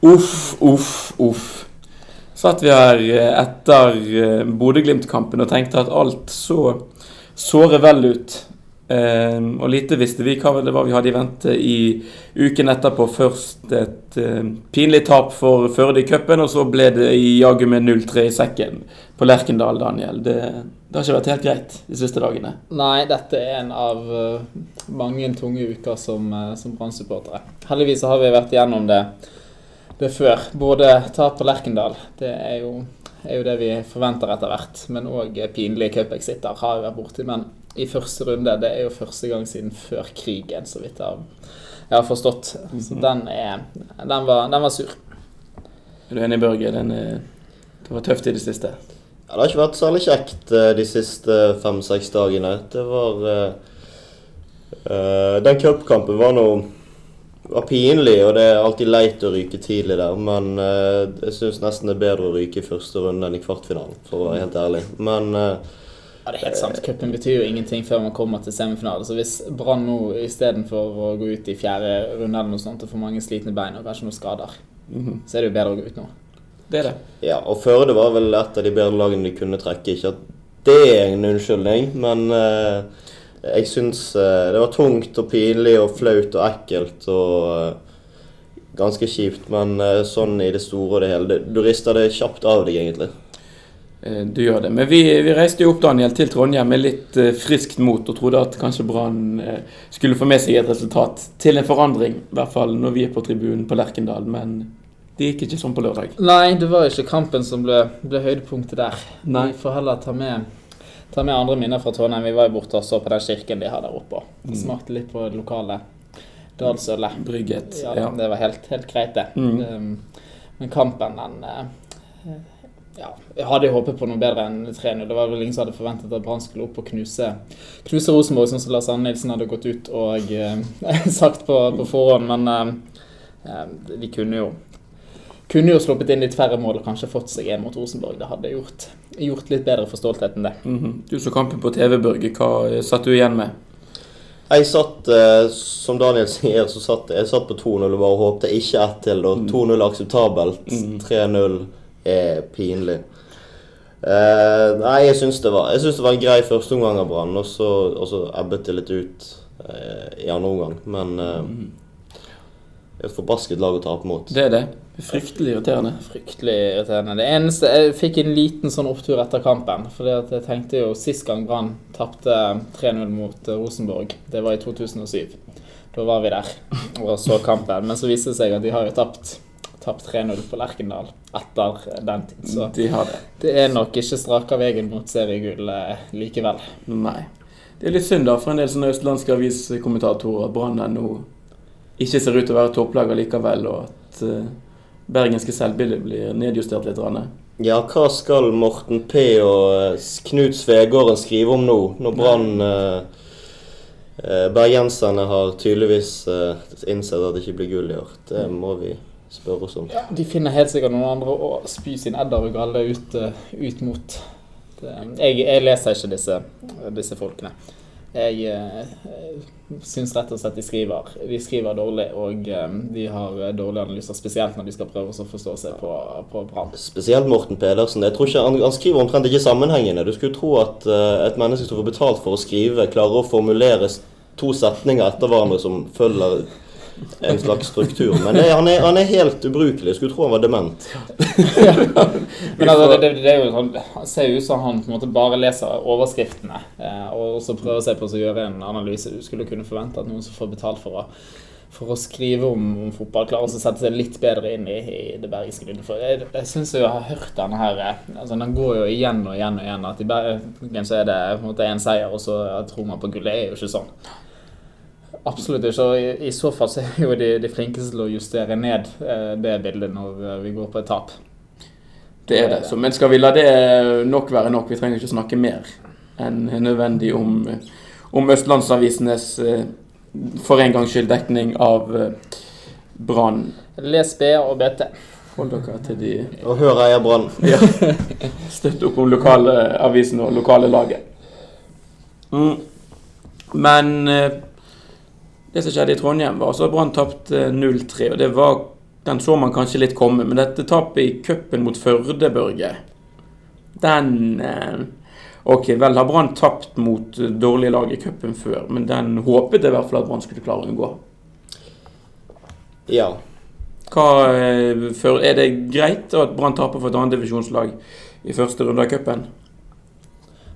Uff, uff, uff. Satt vi her eh, etter eh, Bodø-Glimt-kampen og tenkte at alt så såre vel ut. Eh, og lite visste vi hva det var vi hadde i vente i uken etterpå. Først et pinlig tap for Førde i cupen, og så ble det jaggu med 0-3 i sekken på Lerkendal, Daniel. Det, det, har ikke vært helt greit de siste dagene. Nei, dette er en av mange tunge uker som, som Brann-supportere. Heldigvis har vi vært igjennom det det før. Både tap på Lerkendal, det er jo, er jo, det vi forventer etter hvert. Men òg pinlige cupexitter har vi vært borti. Men i første runde, det er jo første gang siden før krigen, så vidt jeg, har forstått. Så mhm. den, er, den, var, den var sur. Er du enig, Børge? Den, det var tøft i det siste? Ja, det har ikke vært særlig kjekt eh, de siste fem-seks dagene. Det var uh, uh, Den cupkampen var noe var pinlig, og det er alltid leit å ryke tidlig der. Men uh, jeg syns nesten det er bedre å ryke i første runde enn i kvartfinalen, for å være helt ærlig. Men uh, ja, det er helt sant. Cupen betyr jo ingenting før man kommer til semifinale. Så hvis Brann nå istedenfor å gå ut i fjerde runde eller noe sånt og får mange slitne bein og kanskje noen skader, mm -hmm. så er det jo bedre å gå ut nå. Det er det. Ja, og Førde var vel et av de bedre lagene de kunne trekke. Ikke at det er en unnskyldning, men uh, jeg syns uh, det var tungt og pinlig og flaut og ekkelt og uh, ganske kjipt. Men uh, sånn i det store og det hele. Du rister det kjapt av deg, egentlig. Du gjør det. Men vi, vi, reiste jo opp Daniel, til Trondheim med litt friskt mot og trodde at kanskje Brann skulle få med seg et resultat til en forandring. I hvert fall når vi er på tribunen på Lerkendal. Men det gikk ikke sånn på lørdag. Nei, det var ikke kampen som ble, ble høydepunktet der. Nei. Vi får heller ta med ta med andre minner fra Trondheim. Vi var jo borte og så på den kirken de har der oppe. Mm. Smakte litt på det lokale dalsølet. Brygget. Ja, ja, Det var helt, helt greit, det. Mm. Um, men kampen, den uh, ja, Jeg hadde håpet på noe bedre enn 3-0. Det var vel ingen som hadde forventet at Brann skulle opp og knuse, knuse Rosenborg, sånn som Lars Arne Nilsen hadde gått ut og uh, sagt på, på forhånd. Men uh, de kunne jo kunne jo sluppet inn litt færre mål og kanskje fått seg en mot Rosenborg. Det hadde gjort, gjort litt bedre for stoltheten, det. Mm -hmm. Du så kampen på TV, Børge. Hva satt du igjen med? Jeg satt, eh, som Daniel sier, så satt jeg satt på 2-0 og bare håpte ikke ett til. Mm. 2-0 er akseptabelt. Mm. 3-0 er pinlig. Eh, nei, jeg syns det, var, det var en grei førsteomgang av Brann, og så ebbet det litt ut eh, i andre omgang. Men eh, mm. Et forbasket lag å tape mot. Det er det. Fryktelig irriterende. Fryktelig irriterende. Det eneste Jeg fikk en liten sånn opptur etter kampen. For jeg tenkte jo sist gang Brann tapte 3-0 mot eh, Rosenborg, det var i 2007. Da var vi der og så kampen. Men så viste det seg at de har jo tapt, tapt 3-0 på Lerkendal etter den tid. Så de har det. det er nok ikke straka veien mot seriegull eh, likevel. Nei. Det er litt synd da for en del sånne østlandske aviskommentatorer at Brann nå ikke ser ut til å være topplag likevel, og at uh, bergenske selvbildet blir nedjustert litt? Ja, hva skal Morten P og eh, Knut Svegården skrive om nå, når Brann eh, eh, Bergenserne har tydeligvis innsett at det ikke blir gull i år? Det må vi spørre oss om. Ja, de finner helt sikkert noen andre å spy sin edder og galle ut, uh, ut mot. Det, jeg, jeg, leser ikke disse, disse folkene. Jeg eh, syns rett og slett de skriver, de skriver dårlig, og eh, de har eh, dårlige analyser. Spesielt når de skal prøve å forstå seg på, på Brann. Spesielt Morten Pedersen. Jeg tror ikke, han, han skriver omtrent ikke sammenhengende. Du skulle tro at eh, et menneske som får betalt for å skrive, klarer å formulere to setninger etter hverandre som følger en slags struktur. Men det, han, er, han, er, helt ubrukelig. Skulle tro han var dement. ja. Men altså, det, det, er jo sånn, Han ser ut som han på en måte bare leser overskriftene eh, og så prøver seg på å gjøre en analyse. Du skulle kunne forvente at noen som får betalt for å, for å skrive om, om fotball, klarer å sette seg litt bedre inn i, i det bergiske lynnet. Jeg, jeg syns jeg har hørt denne her eh, altså, Den går jo igjen og igjen og igjen. At i Bergen så er det på en måte én seier, og så tror man på gullet. Det er jo ikke sånn. Absolutt ikke. og i, så fall så er jo de, de flinkeste til å justere ned eh, det bildet når eh, vi går på et tap. Det er det. Så, men skal vi la det nok være nok? Vi trenger ikke snakke mer enn nødvendig om, om Østlandsavisenes eh, for en gangs skyld dekning av eh, Brann. Les B og BT. Hold dere til de Og hør Eia Brann. ja. Støtt opp om lokale avisen og lokale laget. Mm. Men eh, det som skjedde i Trondheim, var altså Brann tapte 0-3. Og det var den så man kanskje litt komme. Men dette tapet i cupen mot Førde, Børge, den eh, Ok, vel har Brann tapt mot dårlige lag i cupen før, men den håpet jeg i hvert fall at Brann skulle klare å unngå. Ja. Hva, eh, er det greit at Brann taper for et annet divisjonslag i første runde av cupen?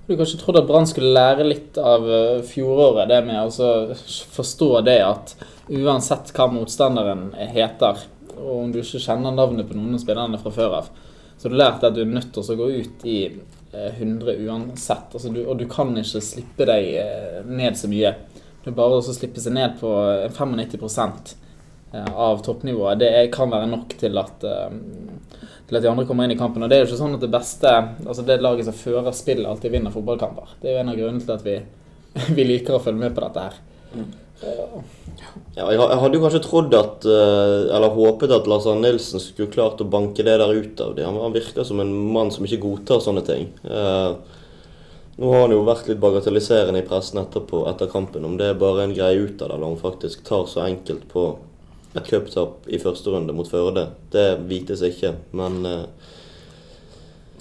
Du kanskje trodde at Brann skulle lære litt av eh, fjoråret. Det med å forstå det at uansett hva motstanderen heter, og om du ikke kjenner navnet på noen av spillerne fra før av, så har du lært at du er nødt til å gå ut i 100 eh, uansett. Altså, du, og du kan ikke slippe deg eh, ned så mye. Det er bare å slippe seg ned på 95 eh, av toppnivået. Det kan være nok til at, til at de andre kommer inn i kampen. Og det er jo ikke sånn at det beste Altså det laget som fører spillet, alltid vinner fotballkamper. Det er jo en av grunnene til at vi, vi liker å følge med på dette her. Mm. Ja, jeg hadde jo kanskje trodd at eh, Eller håpet at Lars Arne Nilsen skulle klart å banke det der ut av dem. Han virker som en mann som ikke godtar sånne ting. Eh, nå har han jo vært litt bagatelliserende i pressen etterpå, etter kampen. Om det er bare en greie ut av det, eller om han faktisk tar så enkelt på cuptap i første runde mot Førde, det vites ikke. Men uh,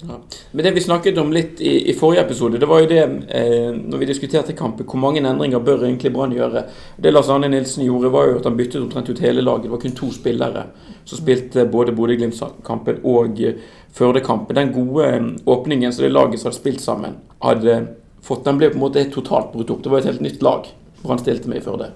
ja. Men det vi snakket om litt i, i forrige episode, det var jo det eh, når vi diskuterte kampen, hvor mange endringer bør egentlig Brann gjøre? Det Lars Arne Nilsen gjorde, var jo at han byttet omtrent ut hele laget. Det var kun to spillere som spilte både Bodø-Glimt-kampen og eh, Førde-kampen. Den gode eh, åpningen som det laget som hadde spilt sammen, hadde fått, den ble på en måte totalt brutt opp. Det var et helt nytt lag Brann stilte med i Førde.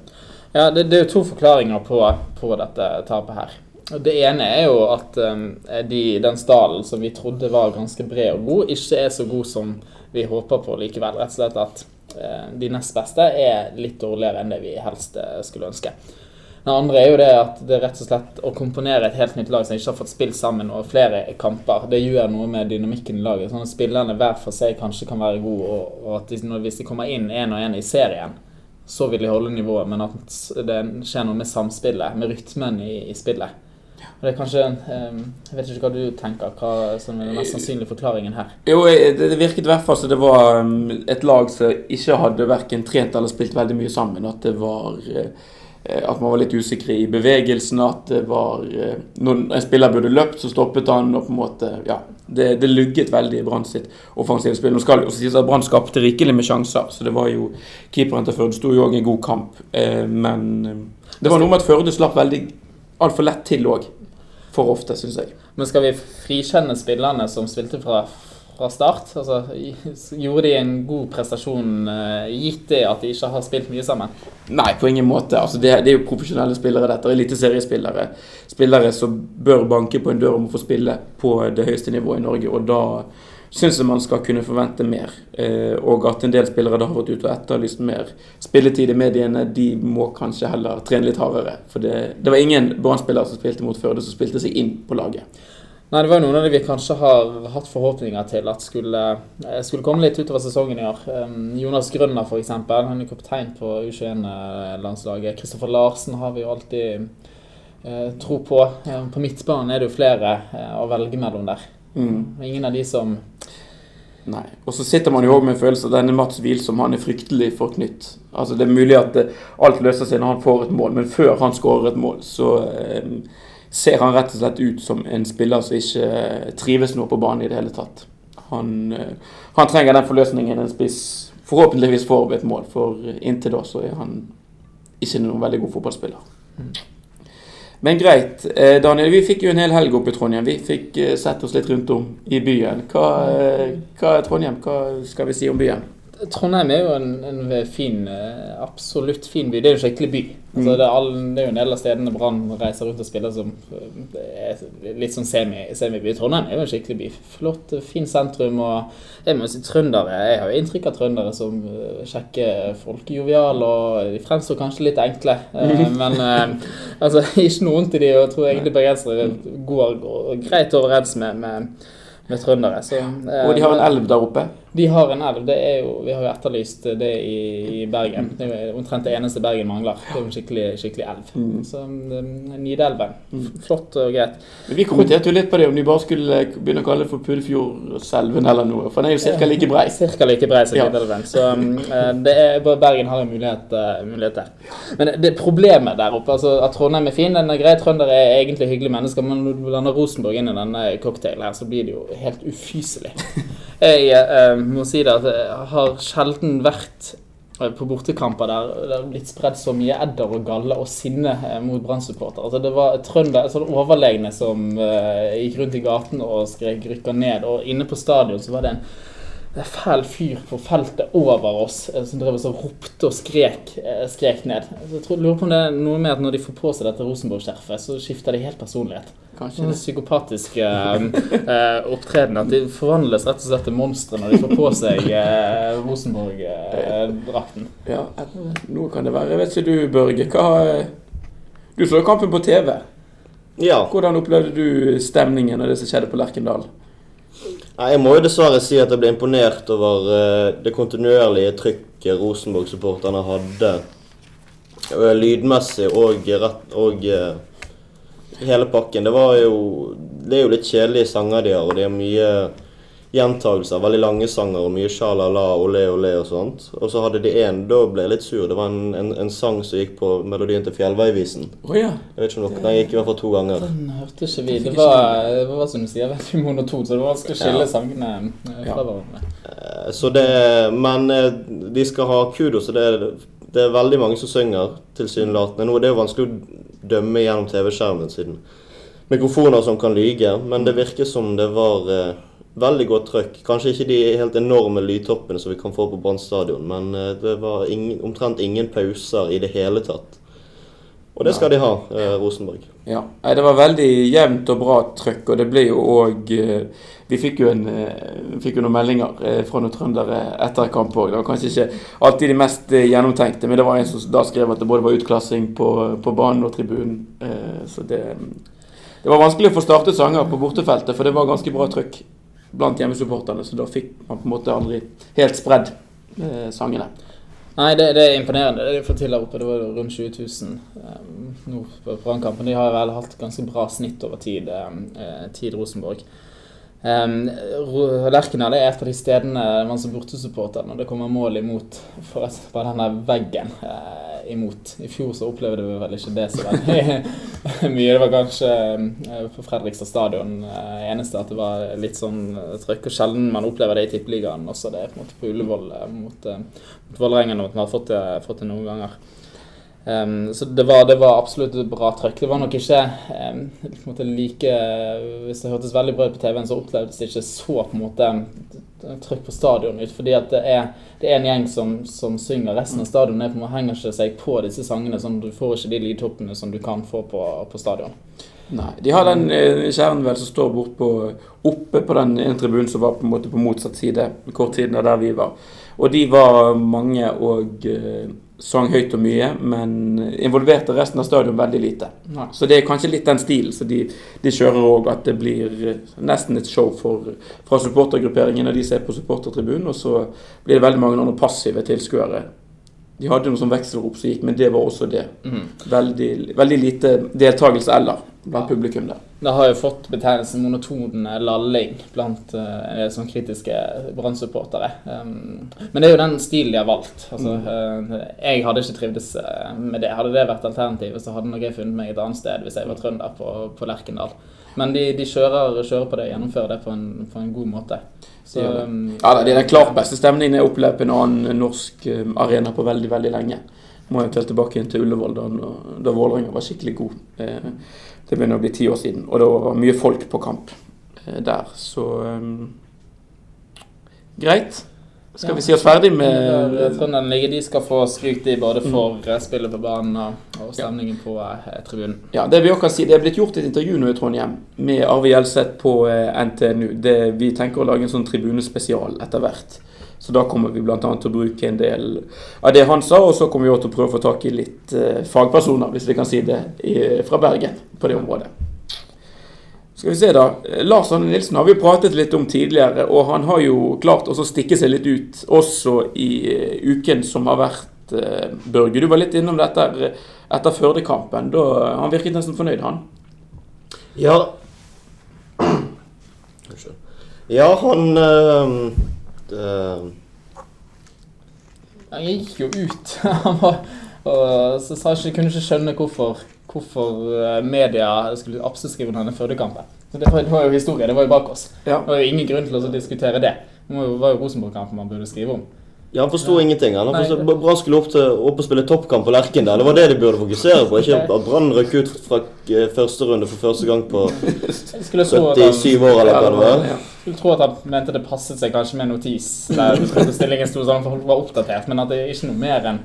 Ja, det, det er jo to forklaringer på, på dette tapet her. Det ene er jo at um, de, den stallen som vi trodde var ganske bred og god, ikke er så god som vi håper på likevel. Rett og slett at uh, de nest beste er litt dårligere enn det vi helst uh, skulle ønske. Det andre er jo det at det er rett og slett å komponere et helt nytt lag som ikke har fått spilt sammen over flere kamper. Det gjør noe med dynamikken i laget. sånn at Spillerne hver for seg kanskje kan være gode, og, og at de, hvis de kommer inn én og én i serien, så vil de holde nivået. Men at det skjer noe med samspillet, med rytmen i, i spillet. Og det er kanskje, ehm, Jeg vet ikke hva du tenker, hva som er den mest sannsynlige forklaringen her? Jo, Det virket i hvert fall som det var ehm, et lag som ikke hadde verken trent eller spilt veldig mye sammen. At det var eh, at man var litt usikker i bevegelsen. At det var eh, Når en spiller burde løpt, så stoppet han. og på en måte, ja, Det, det lugget veldig i Brann sitt offensive spill. Nå skal det også sies at Brann skapte rikelig med sjanser, så det var jo keeperen til Førde sto jo òg en god kamp. Eh, men det var noe med at Førde slapp veldig altfor lett til òg for ofte, syns jeg. Men skal vi frikjenne spillerne som spilte fra, fra start? Altså, gjorde de en god prestasjon uh, gitt det at de ikke har spilt mye sammen? Nei, på ingen måte. Altså, det, det, er jo profesjonelle spillere, dette. Eliteseriespillere. Spillere som bør banke på en dør om å få spille på det høyeste nivået i Norge. og da syns jeg man skal kunne forvente mer. Eh, og at en del spillere da har vært ute og etterlyst mer spilletid i mediene, de må kanskje heller trene litt hardere. For det, det var ingen Brann-spillere som spilte mot Førde, som spilte seg inn på laget. Nei, det var noen av de vi kanskje har hatt forhåpninger til at skulle, eh, skulle komme litt utover sesongen i år. Um, Jonas Grønner, f.eks. Han er kaptein på U21-landslaget. Kristoffer Larsen har vi jo alltid eh, tro på. På midtbanen er det jo flere eh, å velge mellom der. Mm. Ingen av de som Nei. Og så sitter man jo òg med en følelse av denne Mats Wilsom han er fryktelig forknytt. Altså Det er mulig at alt løser seg når han får et mål, men før han skårer et mål, så eh, ser han rett og slett ut som en spiller som ikke eh, trives noe på banen i det hele tatt. Han, eh, han trenger den forløsningen en spiss forhåpentligvis får ved et mål, for inntil da så er han ikke noen veldig god fotballspiller. Mm. Men greit. Eh, Daniel, vi fikk jo en hel helg oppe i Trondheim. Vi fikk sett oss litt rundt om i byen. Hva, hva Trondheim? Hva skal vi si om byen? Trondheim er jo en, en fin, absolutt fin by. Det er jo en skikkelig by. Altså, mm. det, er all, det, er jo en del av stedene Brann reiser rundt og spiller som er litt sånn semi, semiby. Trondheim er jo en skikkelig by. Flott, fin sentrum. og jeg må si trøndere, jeg har jo inntrykk av trøndere som kjekke folk, joviale og de fremstår kanskje litt enkle. Men altså, ikke noe vondt i de, og jeg tror egentlig bergensere går, greit overens med, med med trøndere. Så, eh, og de har en elv der oppe? De har en elv. det er jo, Vi har jo etterlyst det i, i Bergen. Det er jo omtrent det eneste Bergen mangler. Det er jo en skikkelig, skikkelig elv. Mm. Så um, Nidelven. Flott og greit. Men Vi kommenterte jo litt på det, om de bare skulle begynne å kalle det for Pudefjordselven eller noe. For den er jo ca. like brei. Cirka like brei som Ja. Nidelven. Så um, eh, det er, bare Bergen har en mulighet, eh, mulighet der. Men det problemet der oppe altså At Trondheim er fin, den er grei. Trøndere er egentlig hyggelige mennesker, men når du blander Rosenborg inn i denne cocktailen her, så blir det jo helt ufyselig. Jeg eh, må si det at jeg har sjelden vært eh, på bortekamper der det har blitt spredd så mye edder og galle og sinne eh, mot Brann-supportere. Altså, det var trønder, sånn overlegne som eh, gikk rundt i gaten og skrek 'rykker ned', og inne på stadion så var det en fæl fyr på feltet over oss eh, som drev og ropte og skrek, eh, skrek ned. Så jeg tror, lurer på om det er noe med at når de får på seg dette Rosenborg-skjerfet, så skifter de helt personlighet. Kanskje Sånn det. psykopatisk eh, opptredenen. At de forvandles rett og slett til monstre når de får på seg eh, Rosenborg-drakten. Ja, noe kan det være. Jeg vet ikke du, Børge. Hva Du så kampen på TV. Ja. Hvordan opplevde du stemningen og det som skjedde på Lerkendal? Nei, Jeg må jo dessverre si at jeg ble imponert over eh, det kontinuerlige trykket Rosenborg-supporterne hadde. Lydmessig og, rett, og eh, hele pakken. Det jo Det er jo litt kjedelige sanger de har, og de har mye gjentagelser. Veldig lange sanger og mye sjalala, olé, olé og sånt. Og så hadde de en Da ble jeg litt sur. Det var en, en, en sang som gikk på melodien til Fjellveivisen. Oh, ja. Jeg vet ikke om dere, Den gikk i hvert fall to ganger. Den hørte ikke vi. Det var, det var som du sier, veldig monotont, så det var vanskelig å skille Ja. sangene eh, fra hverandre. Ja. Så det, men eh, de skal ha kudos. og Det, er- det er veldig mange som synger, tilsynelatende. Nå det er jo vanskelig å dømme gjennom TV-skjermen siden mikrofoner som kan lyge, men det virker som det var eh, veldig godt trøkk. Kanskje ikke de helt enorme lydtoppene som vi kan få på Brann stadion, men eh, det var ingen, omtrent ingen pauser i det hele tatt. Og det skal de ha, eh, Rosenborg. Ja, Nei, Det var veldig jevnt og bra trøkk, og det ble jo òg Vi fikk jo, en, eh, fikk jo noen meldinger eh, fra noen trøndere etter kamp òg. Det var kanskje ikke alltid de mest eh, gjennomtenkte, men det var en som da skrev at det både var utklassing på, på banen og tribunen. Eh, Så det, det var vanskelig å få startet sanger på bortefeltet, for det var ganske bra trøkk blant hjemmesupporterne, så da fikk man på en måte aldri helt spredd eh, sangene. Nei, det, det er imponerende. Det de får til der oppe, det var rundt 20 000 um, nå på Brannkampen. De har vel hatt ganske bra snitt over tid, um, tid Rosenborg. Um, Lerkendal er et av de stedene man som bortesupporter når det kommer mål imot at bare denne veggen uh, imot. I fjor så opplevde vi vel ikke det så veldig mye. Det var kanskje uh, på Fredrikstad stadion uh, eneste at det var litt sånn trøkk. Og sjelden man opplever det i Tippeligaen. Også det er på en måte på Ullevål mot, mot Vålerenga at man har fått det, fått det noen ganger. Um, så det var, det var absolutt bra trøkk. Det var nok ikke um, måte like Hvis det hørtes veldig bra ut på TV-en, så opplevdes det ikke så på en måte trøkk på stadion ut. Fordi at det er, det er en gjeng som, som synger. Resten av stadion er på henger ikke seg på disse sangene. sånn Du får ikke de lydtoppene som du kan få på, på stadion. Nei, De har den eh, kjernen vel som står bort på, oppe på den ene tribunen som var på en måte på motsatt side, kort tid der vi var. Og de var mange og eh, sang høyt og mye, men involverte resten av stadion veldig lite. Nei. Så det er kanskje litt den stilen som de, de kjører òg, at det blir nesten et show for, fra supportergrupperingen når de ser på supportertribunen, og så blir det veldig mange andre passive tilskuere. De hadde noe sånn vekselrop som gikk, men det var også det. Mm. Veldig, veldig lite deltakelse eller blant publikum der. Det har jo fått betegnelsen monotone lalling blant uh, sånn kritiske Brann-supportere. Um, men det er jo den stilen de har valgt. Altså, eh, jeg hadde ikke trivdes med det. Hadde det vært alternativet, så hadde nok jeg funnet meg et annet sted hvis jeg var trønder på, på Lerkendal. Men de, de kjører, kjører på det, og gjennomfører det på en, på en god måte. Så, Ja. um, Ja, da, Det er den klart beste stemningen jeg har opplevd på en annen norsk eh, arena på veldig veldig lenge. Må jeg tilbake inn til Ullevål da, da Vålerenga var skikkelig god. Eh, Det begynner å bli ti år siden, og det var mye folk på kamp eh, der. Så um, greit. Skal vi si oss ferdig med Trønderen ligger, de skal få skryt både for mm. spillet på banen og, stemningen stemningen på eh, tribunen. Ja, det vi også kan si, det er blitt gjort et intervju nå i Trondheim med Arve Gjelseth på eh, NTNU. Det, vi tenker å lage en sånn tribunespesial etter hvert. Så da kommer vi bl.a. til å bruke en del av det han sa, og så kommer vi også til å prøve å få tak i litt eh, fagpersoner, hvis vi kan si det, fra Bergen på det området. Skal vi se, da. Lars Arne Nilsen har vi pratet litt om tidligere, og han har jo klart å stikke seg litt ut også i eh, uken som har vært. eh, Børge, du var litt innom dette etter Førdekampen. Han virket nesten fornøyd, han. Ja Ja, han øh, øh, Han gikk jo ut. Han var, og så sa ikke, kunne ikke skjønne hvorfor, hvorfor eh, media skulle absolutt skrive om denne Førdekampen. Så det var, det var jo historie. Det var jo bak oss. Ja. Det var jo ingen grunn til å diskutere det. Det var jo Rosenborg-kampen man burde skrive om. Ja, Han forsto ingenting. Han forstod, Brann skulle opp, til, opp og spille toppkamp på Lerkendal. Det var det de burde fokusere på. Ikke at Brann røk ut fra eh, første runde for første gang på Jeg skulle tro at han, 77 år, eller hva det var. Skulle tro at han mente det passet seg kanskje med en notis der stillingen sto sånn for folk var oppdatert, men at det er ikke noe mer enn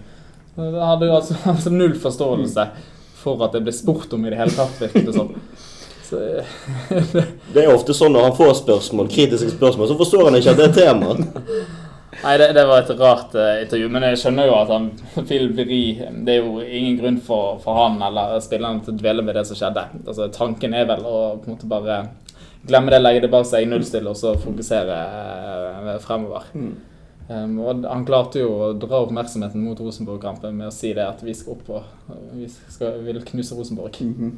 Det hadde jo altså, altså null forståelse for at det ble spurt om i det hele tatt, virket det som. Det er ofte sånn når han får spørsmål, kritiske spørsmål, så forstår han ikke at det er tema. Nei, det, det var et rart uh, intervju, men jeg skjønner jo at han vil vri Det er jo ingen grunn for, for han eller spillerne til å dvele ved det som skjedde. Altså, Tanken er vel å på en måte bare glemme det, legge det bak seg, nullstille og så fokusere uh, fremover. Mm. Um, og han klarte jo å dra oppmerksomheten mot Rosenborg-kampen med å si det at vi skal opp og vi skal, vil knuse Rosenborg. Mm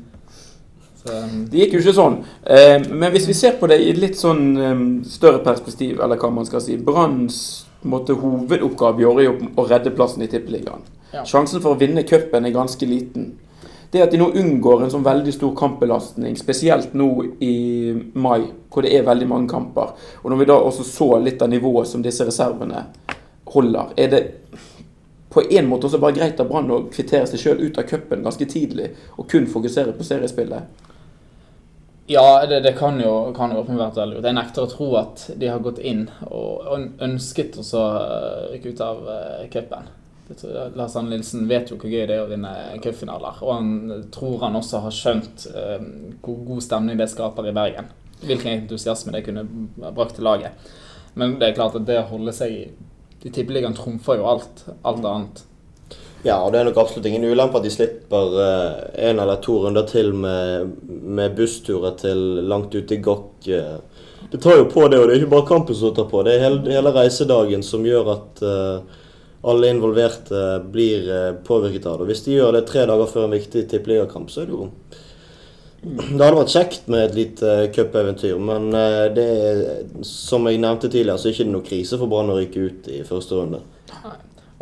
um, Det gikk jo ikke sånn. Eh, men hvis vi ser på det i et litt sånn eh, større perspektiv, eller hva man skal si Branns måte, hovedoppgave i år er jo å redde plassen i Tippeligaen. Ja. Sjansen for å vinne cupen er ganske liten. Det at de nå unngår en sånn veldig stor kampbelastning, spesielt nå i mai, hvor det er veldig mange kamper, og når vi da også så litt av nivået som disse reservene holder, er det på en måte også bare greit av Brann å kvittere seg sjøl ut av cupen ganske tidlig, og kun fokusere på seriespillet? Ja, det, det kan jo, kan jo åpenbart være lurt. Jeg nekter å tro at de har gått inn og øn- ønsket å eh, rykke ut av uh, cupen. Det tror jeg- Lars Arne Nilsen vet jo hvor gøy det er å vinne cupfinaler. Og han tror han også har skjønt uh, hvor god stemning det skaper i Bergen. Hvilken entusiasme det kunne brakt til laget. Men det er klart at det å holde seg i, i Tippeligaen trumfer jo alt, alt annet. Ja, og det er nok absolutt ingen ulempe at de slipper eh, en eller to runder til med, med bussturer til langt ute i Gokk. eh. Det tar jo på det, og det er ikke bare kampen som tar på. Det er hele, hele reisedagen som gjør at eh, alle involverte blir eh, påvirket av det. Og Hvis de gjør det tre dager før en viktig tippeligakamp, så er det jo Det hadde vært kjekt med et lite cupeventyr, men eh, det er, som jeg nevnte tidligere, så er det ikke noe krise for Brann å ryke ut i første runde.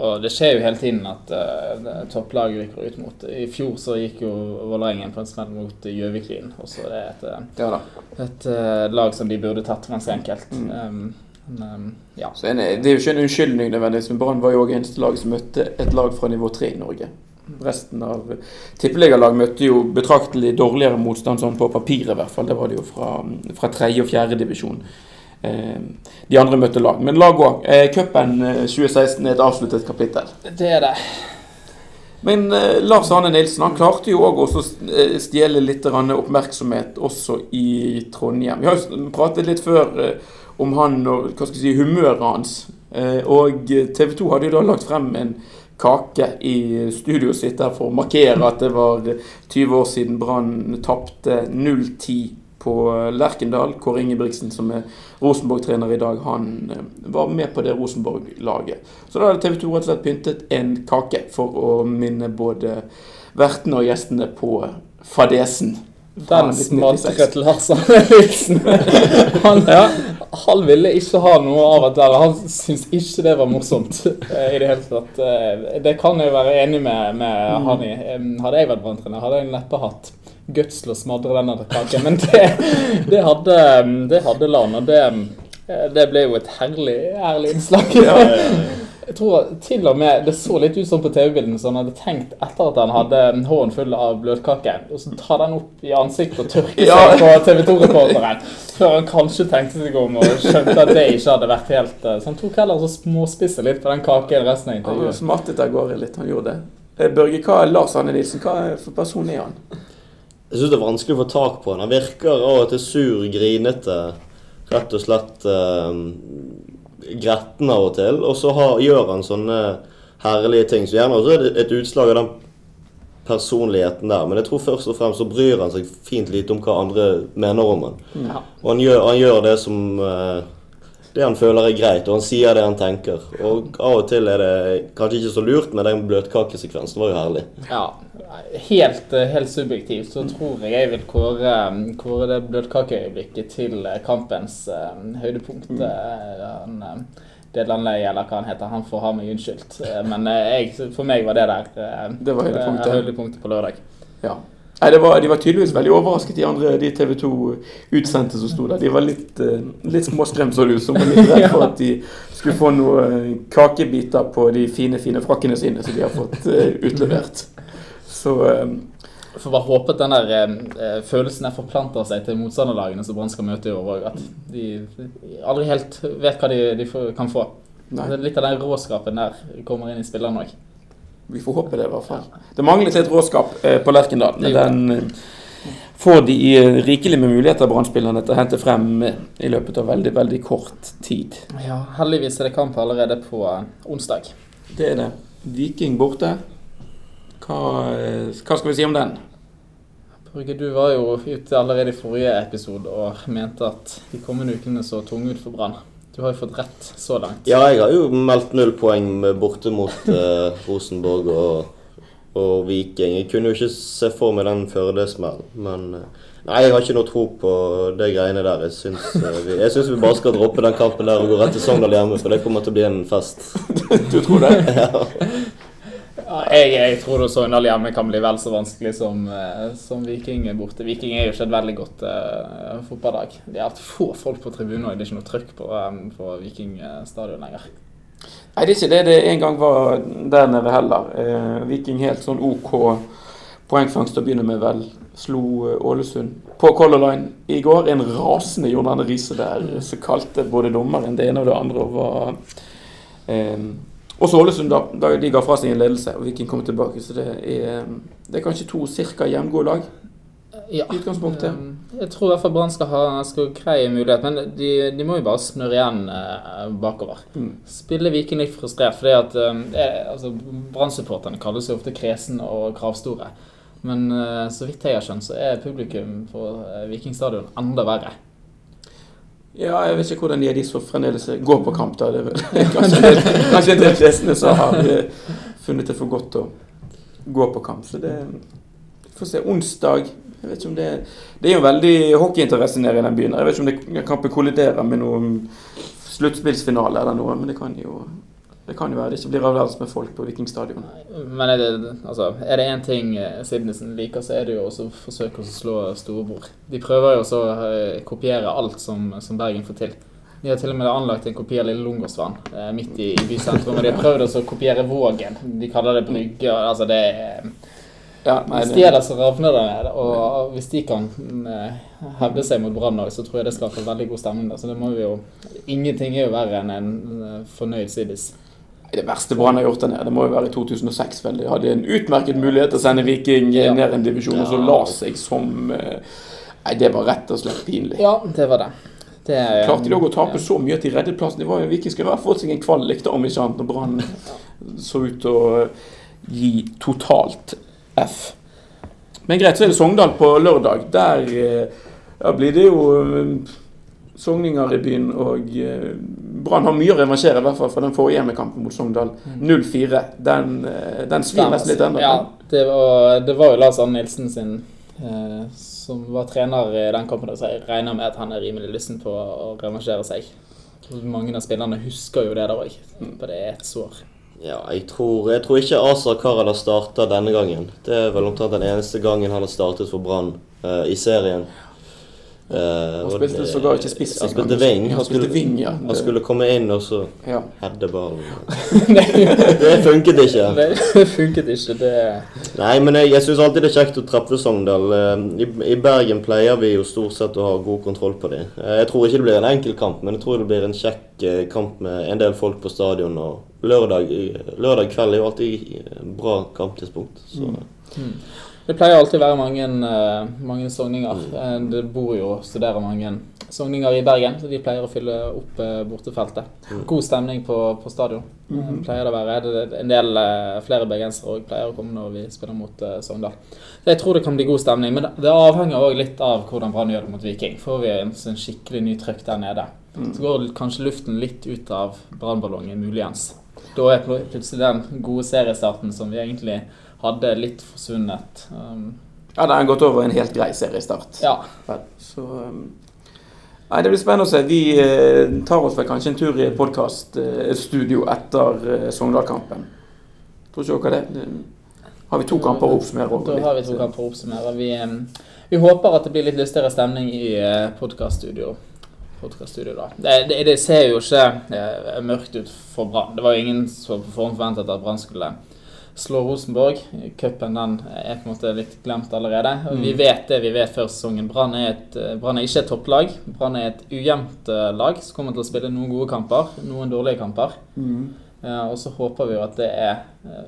Og det skjer jo hele tiden at uh, topplag rykker ut mot I fjor så gikk jo Vålerengen på en smell mot Gjøviklyn. Og så er det et, eh, Ja da. et uh, lag som de burde tatt ganske enkelt. Um, men, um, ja. Så en, Det er jo ikke en unnskyldning, nødvendigvis, men Brann var jo også eneste lag som møtte et lag fra nivå 3 i Norge. Resten av tippeligalag møtte jo betraktelig dårligere motstand, sånn på papiret i hvert fall. Det var det jo fra, fra tredje og fjerde divisjon. Eh, de andre møtte lag. Men lag òg. Eh, Cupen eh, 2016 er et avsluttet kapittel. Det er det. Men eh, Lars Arne Nilsen han klarte jo òg å eh, stjele litt oppmerksomhet også i Trondheim. Vi har jo pratet litt før eh, om han og hva skal jeg si, humøret hans. Eh, og TV 2 hadde jo da lagt frem en kake i studioet sitt der for å markere at det var 20 år siden Brann tapte 0-10 på Lerkendal. Kåre Ingebrigtsen, som er Rosenborg-trener i dag, han eh, var med på det Rosenborg-laget. Så da hadde TV 2 rett og slett pyntet en kake for å minne både vertene og gjestene på fadesen. Den 1996. smadret Lars Arne Nilsen. Han, han ville ikke ha noe av at der. Han syntes ikke det var morsomt eh, i det hele tatt. Eh, Det kan jeg være enig med, med han i. Hadde jeg vært branntrener, hadde jeg neppe hatt guts til å smadre denne kaken. Men det, det hadde, det hadde Lan, og det, eh, det ble jo et herlig, herlig innslag. Jeg tror til og med Det så litt ut som på TV-bildene så han hadde tenkt etter at han hadde hånden full av bløtkake, og så ta den opp i ansiktet og tørke Ja. seg på TV 2-reporteren. Før han kanskje tenkte seg om og skjønte at det ikke hadde vært helt eh, Så han tok heller og småspisse litt på den kaken resten av intervjuet. Han smattet av gårde litt, han gjorde det. Eh, Børge, hva er Lars Anne Nilsen? Hva er for person er han? Jeg syns det er vanskelig å få tak på han. Han virker av og til sur, grinete. Rett og slett eh, gretten av og til. Og så har, gjør han sånne herlige ting. Så gjerne også er det et utslag av den personligheten der. Men jeg tror først og fremst så bryr han seg fint lite om hva andre mener om han. Ja. Og han gjør, han gjør det som eh, det han føler er greit, og han sier det han tenker. Og av og til er det kanskje ikke så lurt, men den bløtkakesekvensen var jo herlig. Ja, helt, eh, helt subjektivt så tror jeg jeg vil kåre, kåre det bløtkakeøyeblikket til eh, kampens uh, høydepunkt. Mm. han, Deadland Lay, eller hva han heter, han får ha meg unnskyldt. Men jeg, for meg var det der Det var høydepunktet. høydepunktet på lørdag. Ja. Nei, det var, De var tydeligvis veldig overrasket, de andre de TV 2 utsendte som sto der. De var litt, eh, litt småskremt, så det ut som. Litt redd for at de skulle få noen eh, kakebiter på de fine fine frakkene sine som de har fått eh, utlevert. Så eh, får bare håpe at den der eh, følelsen der forplanter seg til motstanderlagene som Brann skal møte i år òg. At de aldri helt vet hva de, de får, kan få. nei, Litt av den råskapen der kommer inn i spillerne òg. Vi får håpe det, i hvert fall. Det manglet litt råskap eh, på Lerkendal, men den eh, får de eh, rikelig med muligheter, Brann-spillerne, til å hente frem i løpet av veldig, veldig kort tid. Ja, heldigvis er det kamp allerede på onsdag. Det er det. Viking borte. Hva, hva skal vi si om den? Brugge, du var jo ute allerede i forrige episode og mente at de kommende ukene så tunge ut for Brann. Du har jo fått rett så langt. Ja, jeg har jo meldt null poeng borte mot eh, Rosenborg og, og Viking. Jeg kunne jo ikke se for meg den Førde-smellen, men eh, Nei, jeg har ikke noe tro på de greiene der. Jeg syns, eh, vi, jeg syns vi bare skal droppe den kampen der og gå rett til Sogndal hjemme, for det kommer til å bli en fest. Du tror det? Ja, jeg, jeg tror Sogndal hjemme kan bli vel så vanskelig som, eh, som Viking borte. Viking er jo ikke et veldig godt uh, fotballag. De har hatt få folk på tribunen, og det er ikke noe trøkk på, um, på Viking stadion lenger. Nei, det er ikke det det en gang var der nede heller. Eh, Viking helt sånn OK poengfangst å begynne med, vel. Slo Ålesund på Color Line i går. En rasende Arne Riise der som kalte både dommeren det ene og det andre. og var... Eh, også Ålesund, da, da de ga fra seg en ledelse og Viking kom tilbake. Så det er, det er kanskje to ca. jevngode lag Ja. i utgangspunktet. Um, Jeg tror i hvert fall Brann skal ha skal greie mulighet, men de, de må jo bare snurre igjen eh, bakover. Mm. Spille Viking litt frustrert, fordi at um, eh, altså, Brann-supporterne kalles jo ofte kresen og kravstore. Men eh, så vidt jeg har skjønt, så er publikum på eh, Viking stadion enda verre. Ja, jeg vet ikke hvordan de er de som fremdeles går på kamp. da. Det er vel kanskje, de er fleste som har eh, funnet det for godt å gå på kamp. Så det Vi får se. Onsdag jeg vet ikke om Det det er jo veldig hockeyinteresse nede i den byen. Jeg vet ikke om det kampen kolliderer med noen sluttspillsfinale eller noe, men det kan jo det kan jo være det ikke blir avlærende med folk på Vikingstadion. Men er det, altså, er det én ting eh, Sidnesen liker, så er det jo også å forsøke å slå storebror. De prøver jo også å eh, kopiere alt som, som Bergen får til. De har til og med anlagt en kopi av Lille Lungåsvann eh, midt i, i bysentrum. Og de har prøvd å kopiere Vågen. De kaller det Brygge. Altså det er Ja, nei, De det, der, så ravner det. Og hvis de kan hevde seg mot Brann så tror jeg det skaper veldig god stemning. Så det må vi jo Ingenting er jo verre enn en fornøyd Siddis. Det verste Brann har gjort der nede, det må jo være i 2006. vel. De hadde en utmerket mulighet til å sende Viking eh, Ja. ned en divisjon, og så la seg som eh, Nei, det var rett og slett pinlig. Ja, det var det. det er, Klarte de òg å tape så mye at de reddet plassen? Det var jo Viking skulle ha fått seg en kvalik, om ikke annet, når Brann så ut til å gi totalt F. Men greit, så er det Sogndal på lørdag. Der eh, ja, blir det jo eh, sogninger i byen, og eh, Brann har mye å revansjere, i hvert fall fra den forrige hjemmekampen mot Sogndal. 0-4. Den, eh, den svir nesten litt ennå. Ja, det var, det var jo Lars Arne Nilsen sin eh, som var trener i den kampen, så jeg regner med at han er rimelig lysten på å revansjere seg. Mange av spillerne husker jo det der òg, for det er et sår. Ja, jeg tror, jeg tror ikke Asa har starta denne gangen. Det er vel omtrent den eneste gangen han har startet for Brann eh, i serien. Eh, Han spilte sågar ikke spiss Han spilte wing. Han spilte wing, ja. Han skulle komme inn og så ja. heade ballen. Det funket ikke. Det funket ikke, det Nei, men jeg, jeg syns alltid det er kjekt å treffe Sogndal. Eh, I, I Bergen pleier vi jo stort sett å ha god kontroll på dem. Jeg tror ikke det blir en enkel kamp, men jeg tror det blir en kjekk eh, kamp med en del folk på stadion. Og lørdag, lørdag kveld er jo alltid bra kamptidspunkt. Så Det pleier alltid å være mange, eh, mange sogninger. Eh, Det bor jo og studerer mange sogninger i Bergen, så de pleier å fylle opp eh, bortefeltet. Mm. God stemning på, på stadion. Mm. Pleier det å være. Det er En del flere bergensere òg pleier å komme når vi spiller mot Sogndal. Så jeg tror det kan bli god stemning, men det- det avhenger òg litt av hvordan Brann gjør det mot Viking. Får vi en sånn skikkelig ny trøkk der nede, Mm. så går kanskje luften litt ut av brannballongen, muligens. Da er plutselig den gode seriestarten som vi egentlig hadde, litt forsvunnet. Um, Ja, da har gått over en helt grei seriestart. ja. Så um, Nei, det blir spennende å se. Vi eh, tar oss vel kanskje en tur i podkaststudio etter eh, Sogndal-kampen. Tror ikke dere det? Har vi to kamper å oppsummere? Da har vi to kamper å oppsummere. Vi, vi håper at det blir litt lystigere stemning i eh, podkaststudio. Da. Det, det, det ser jo ikke eh, mørkt ut for Brann. Det var jo ingen som på forhånd forventet at Brann skulle slå Rosenborg. Cupen er på en måte litt glemt allerede. Og Vi Mm. vet det vi vet før sesongen. Brann er, eh, Brann er ikke et topplag. Brann er et ujevnt eh, lag som kommer til å spille noen gode kamper, noen dårlige kamper. Mm. Ja, og så håper vi jo at det er, eh,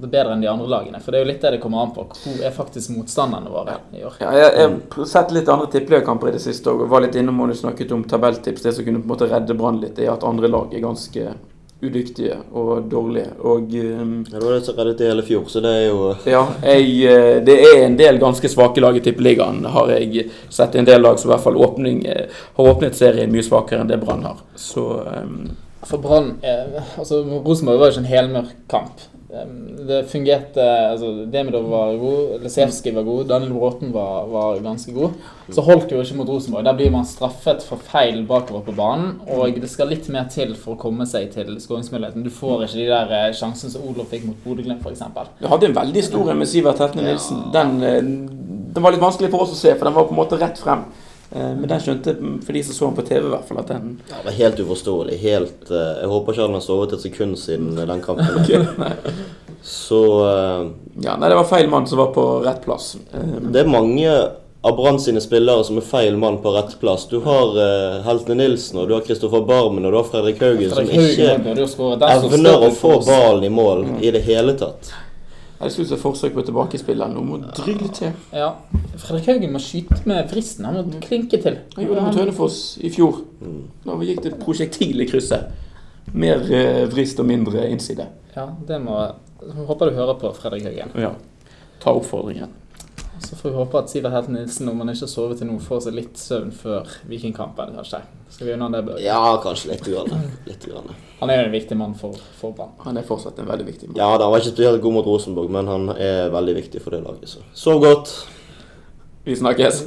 det bedre enn de andre lagene. For det er jo litt det det kommer an på. Hvor er faktisk motstanderne våre i år? Ja, jeg jeg har sett litt andre tippeligakamper i det siste og var litt innom og du snakket om tabelltips. Det som kunne på en måte redde Brann litt, er at andre lag er ganske udyktige og dårlige. Og um, Ja, det var det som reddet i hele fjor, så det er jo ja, jeg, eh, det er en del ganske svake lag i tippeligaen, har jeg sett. En del lag som i hvert fall åpning, eh, har åpnet serien mye svakere enn det Brann har. Så um, For Brann eh, altså Rosenborg var jo ikke en helmørk kamp. Det fungerte altså Demidov var god, Lesevskij var god, Daniel Bråten var, var ganske god. Så holdt det jo ikke mot Rosenborg. Der blir man straffet for feil bakover på banen. Og det skal litt mer til for å komme seg til skåringsmuligheten. Du får ikke de der eh, sjansene som Olof fikk mot Bodø-Glimt, f.eks. Du hadde en veldig stor en med Sivert Hetne Nilsen. Den, eh, den var litt vanskelig for oss å se, for den var på en måte rett frem. Eh, Men den skjønte, mm, for de som så den på TV, i hvert fall, at den ja, det var helt uforståelig. Helt eh, Jeg håper ikke han har sovet et sekund siden den kampen. Så eh, Ja, nei, det var feil mann som var på rett plass. Det er mange av Brann sine spillere som er feil mann på rett plass. Du har uh, Heltene Nilsen, og du har Kristoffer Barmen og du har Fredrik Haugen, som Fredrik Haugen ikke som evner å få ballen i mål i det hele tatt. Jeg synes det er forsøk på tilbakespilleren. Nå må drygle til. Ja. Fredrik Haugen må skyte med vristen. Han må klinke til. Han gjorde det mot Hønefoss i fjor. Mm. Da gikk det et prosjektil i krysset. Mer eh, vrist og mindre innside. Ja, det må Håper du hører på Fredrik Haugen. Ja. Ta oppfordringen. Så får vi håpe at Sivert Helt Nilsen, om han ikke har sovet til nå, får seg litt søvn før Vikingkampen, kanskje. Skal vi unna det? Børge? Ja, kanskje litt. Grann. litt grann. Han er jo en viktig mann for, for Brann. Han er fortsatt en veldig viktig mann. Ja, da, han var ikke spesielt god mot Rosenborg, men han er veldig viktig for det laget. Så. Sov godt. Vi snakkes.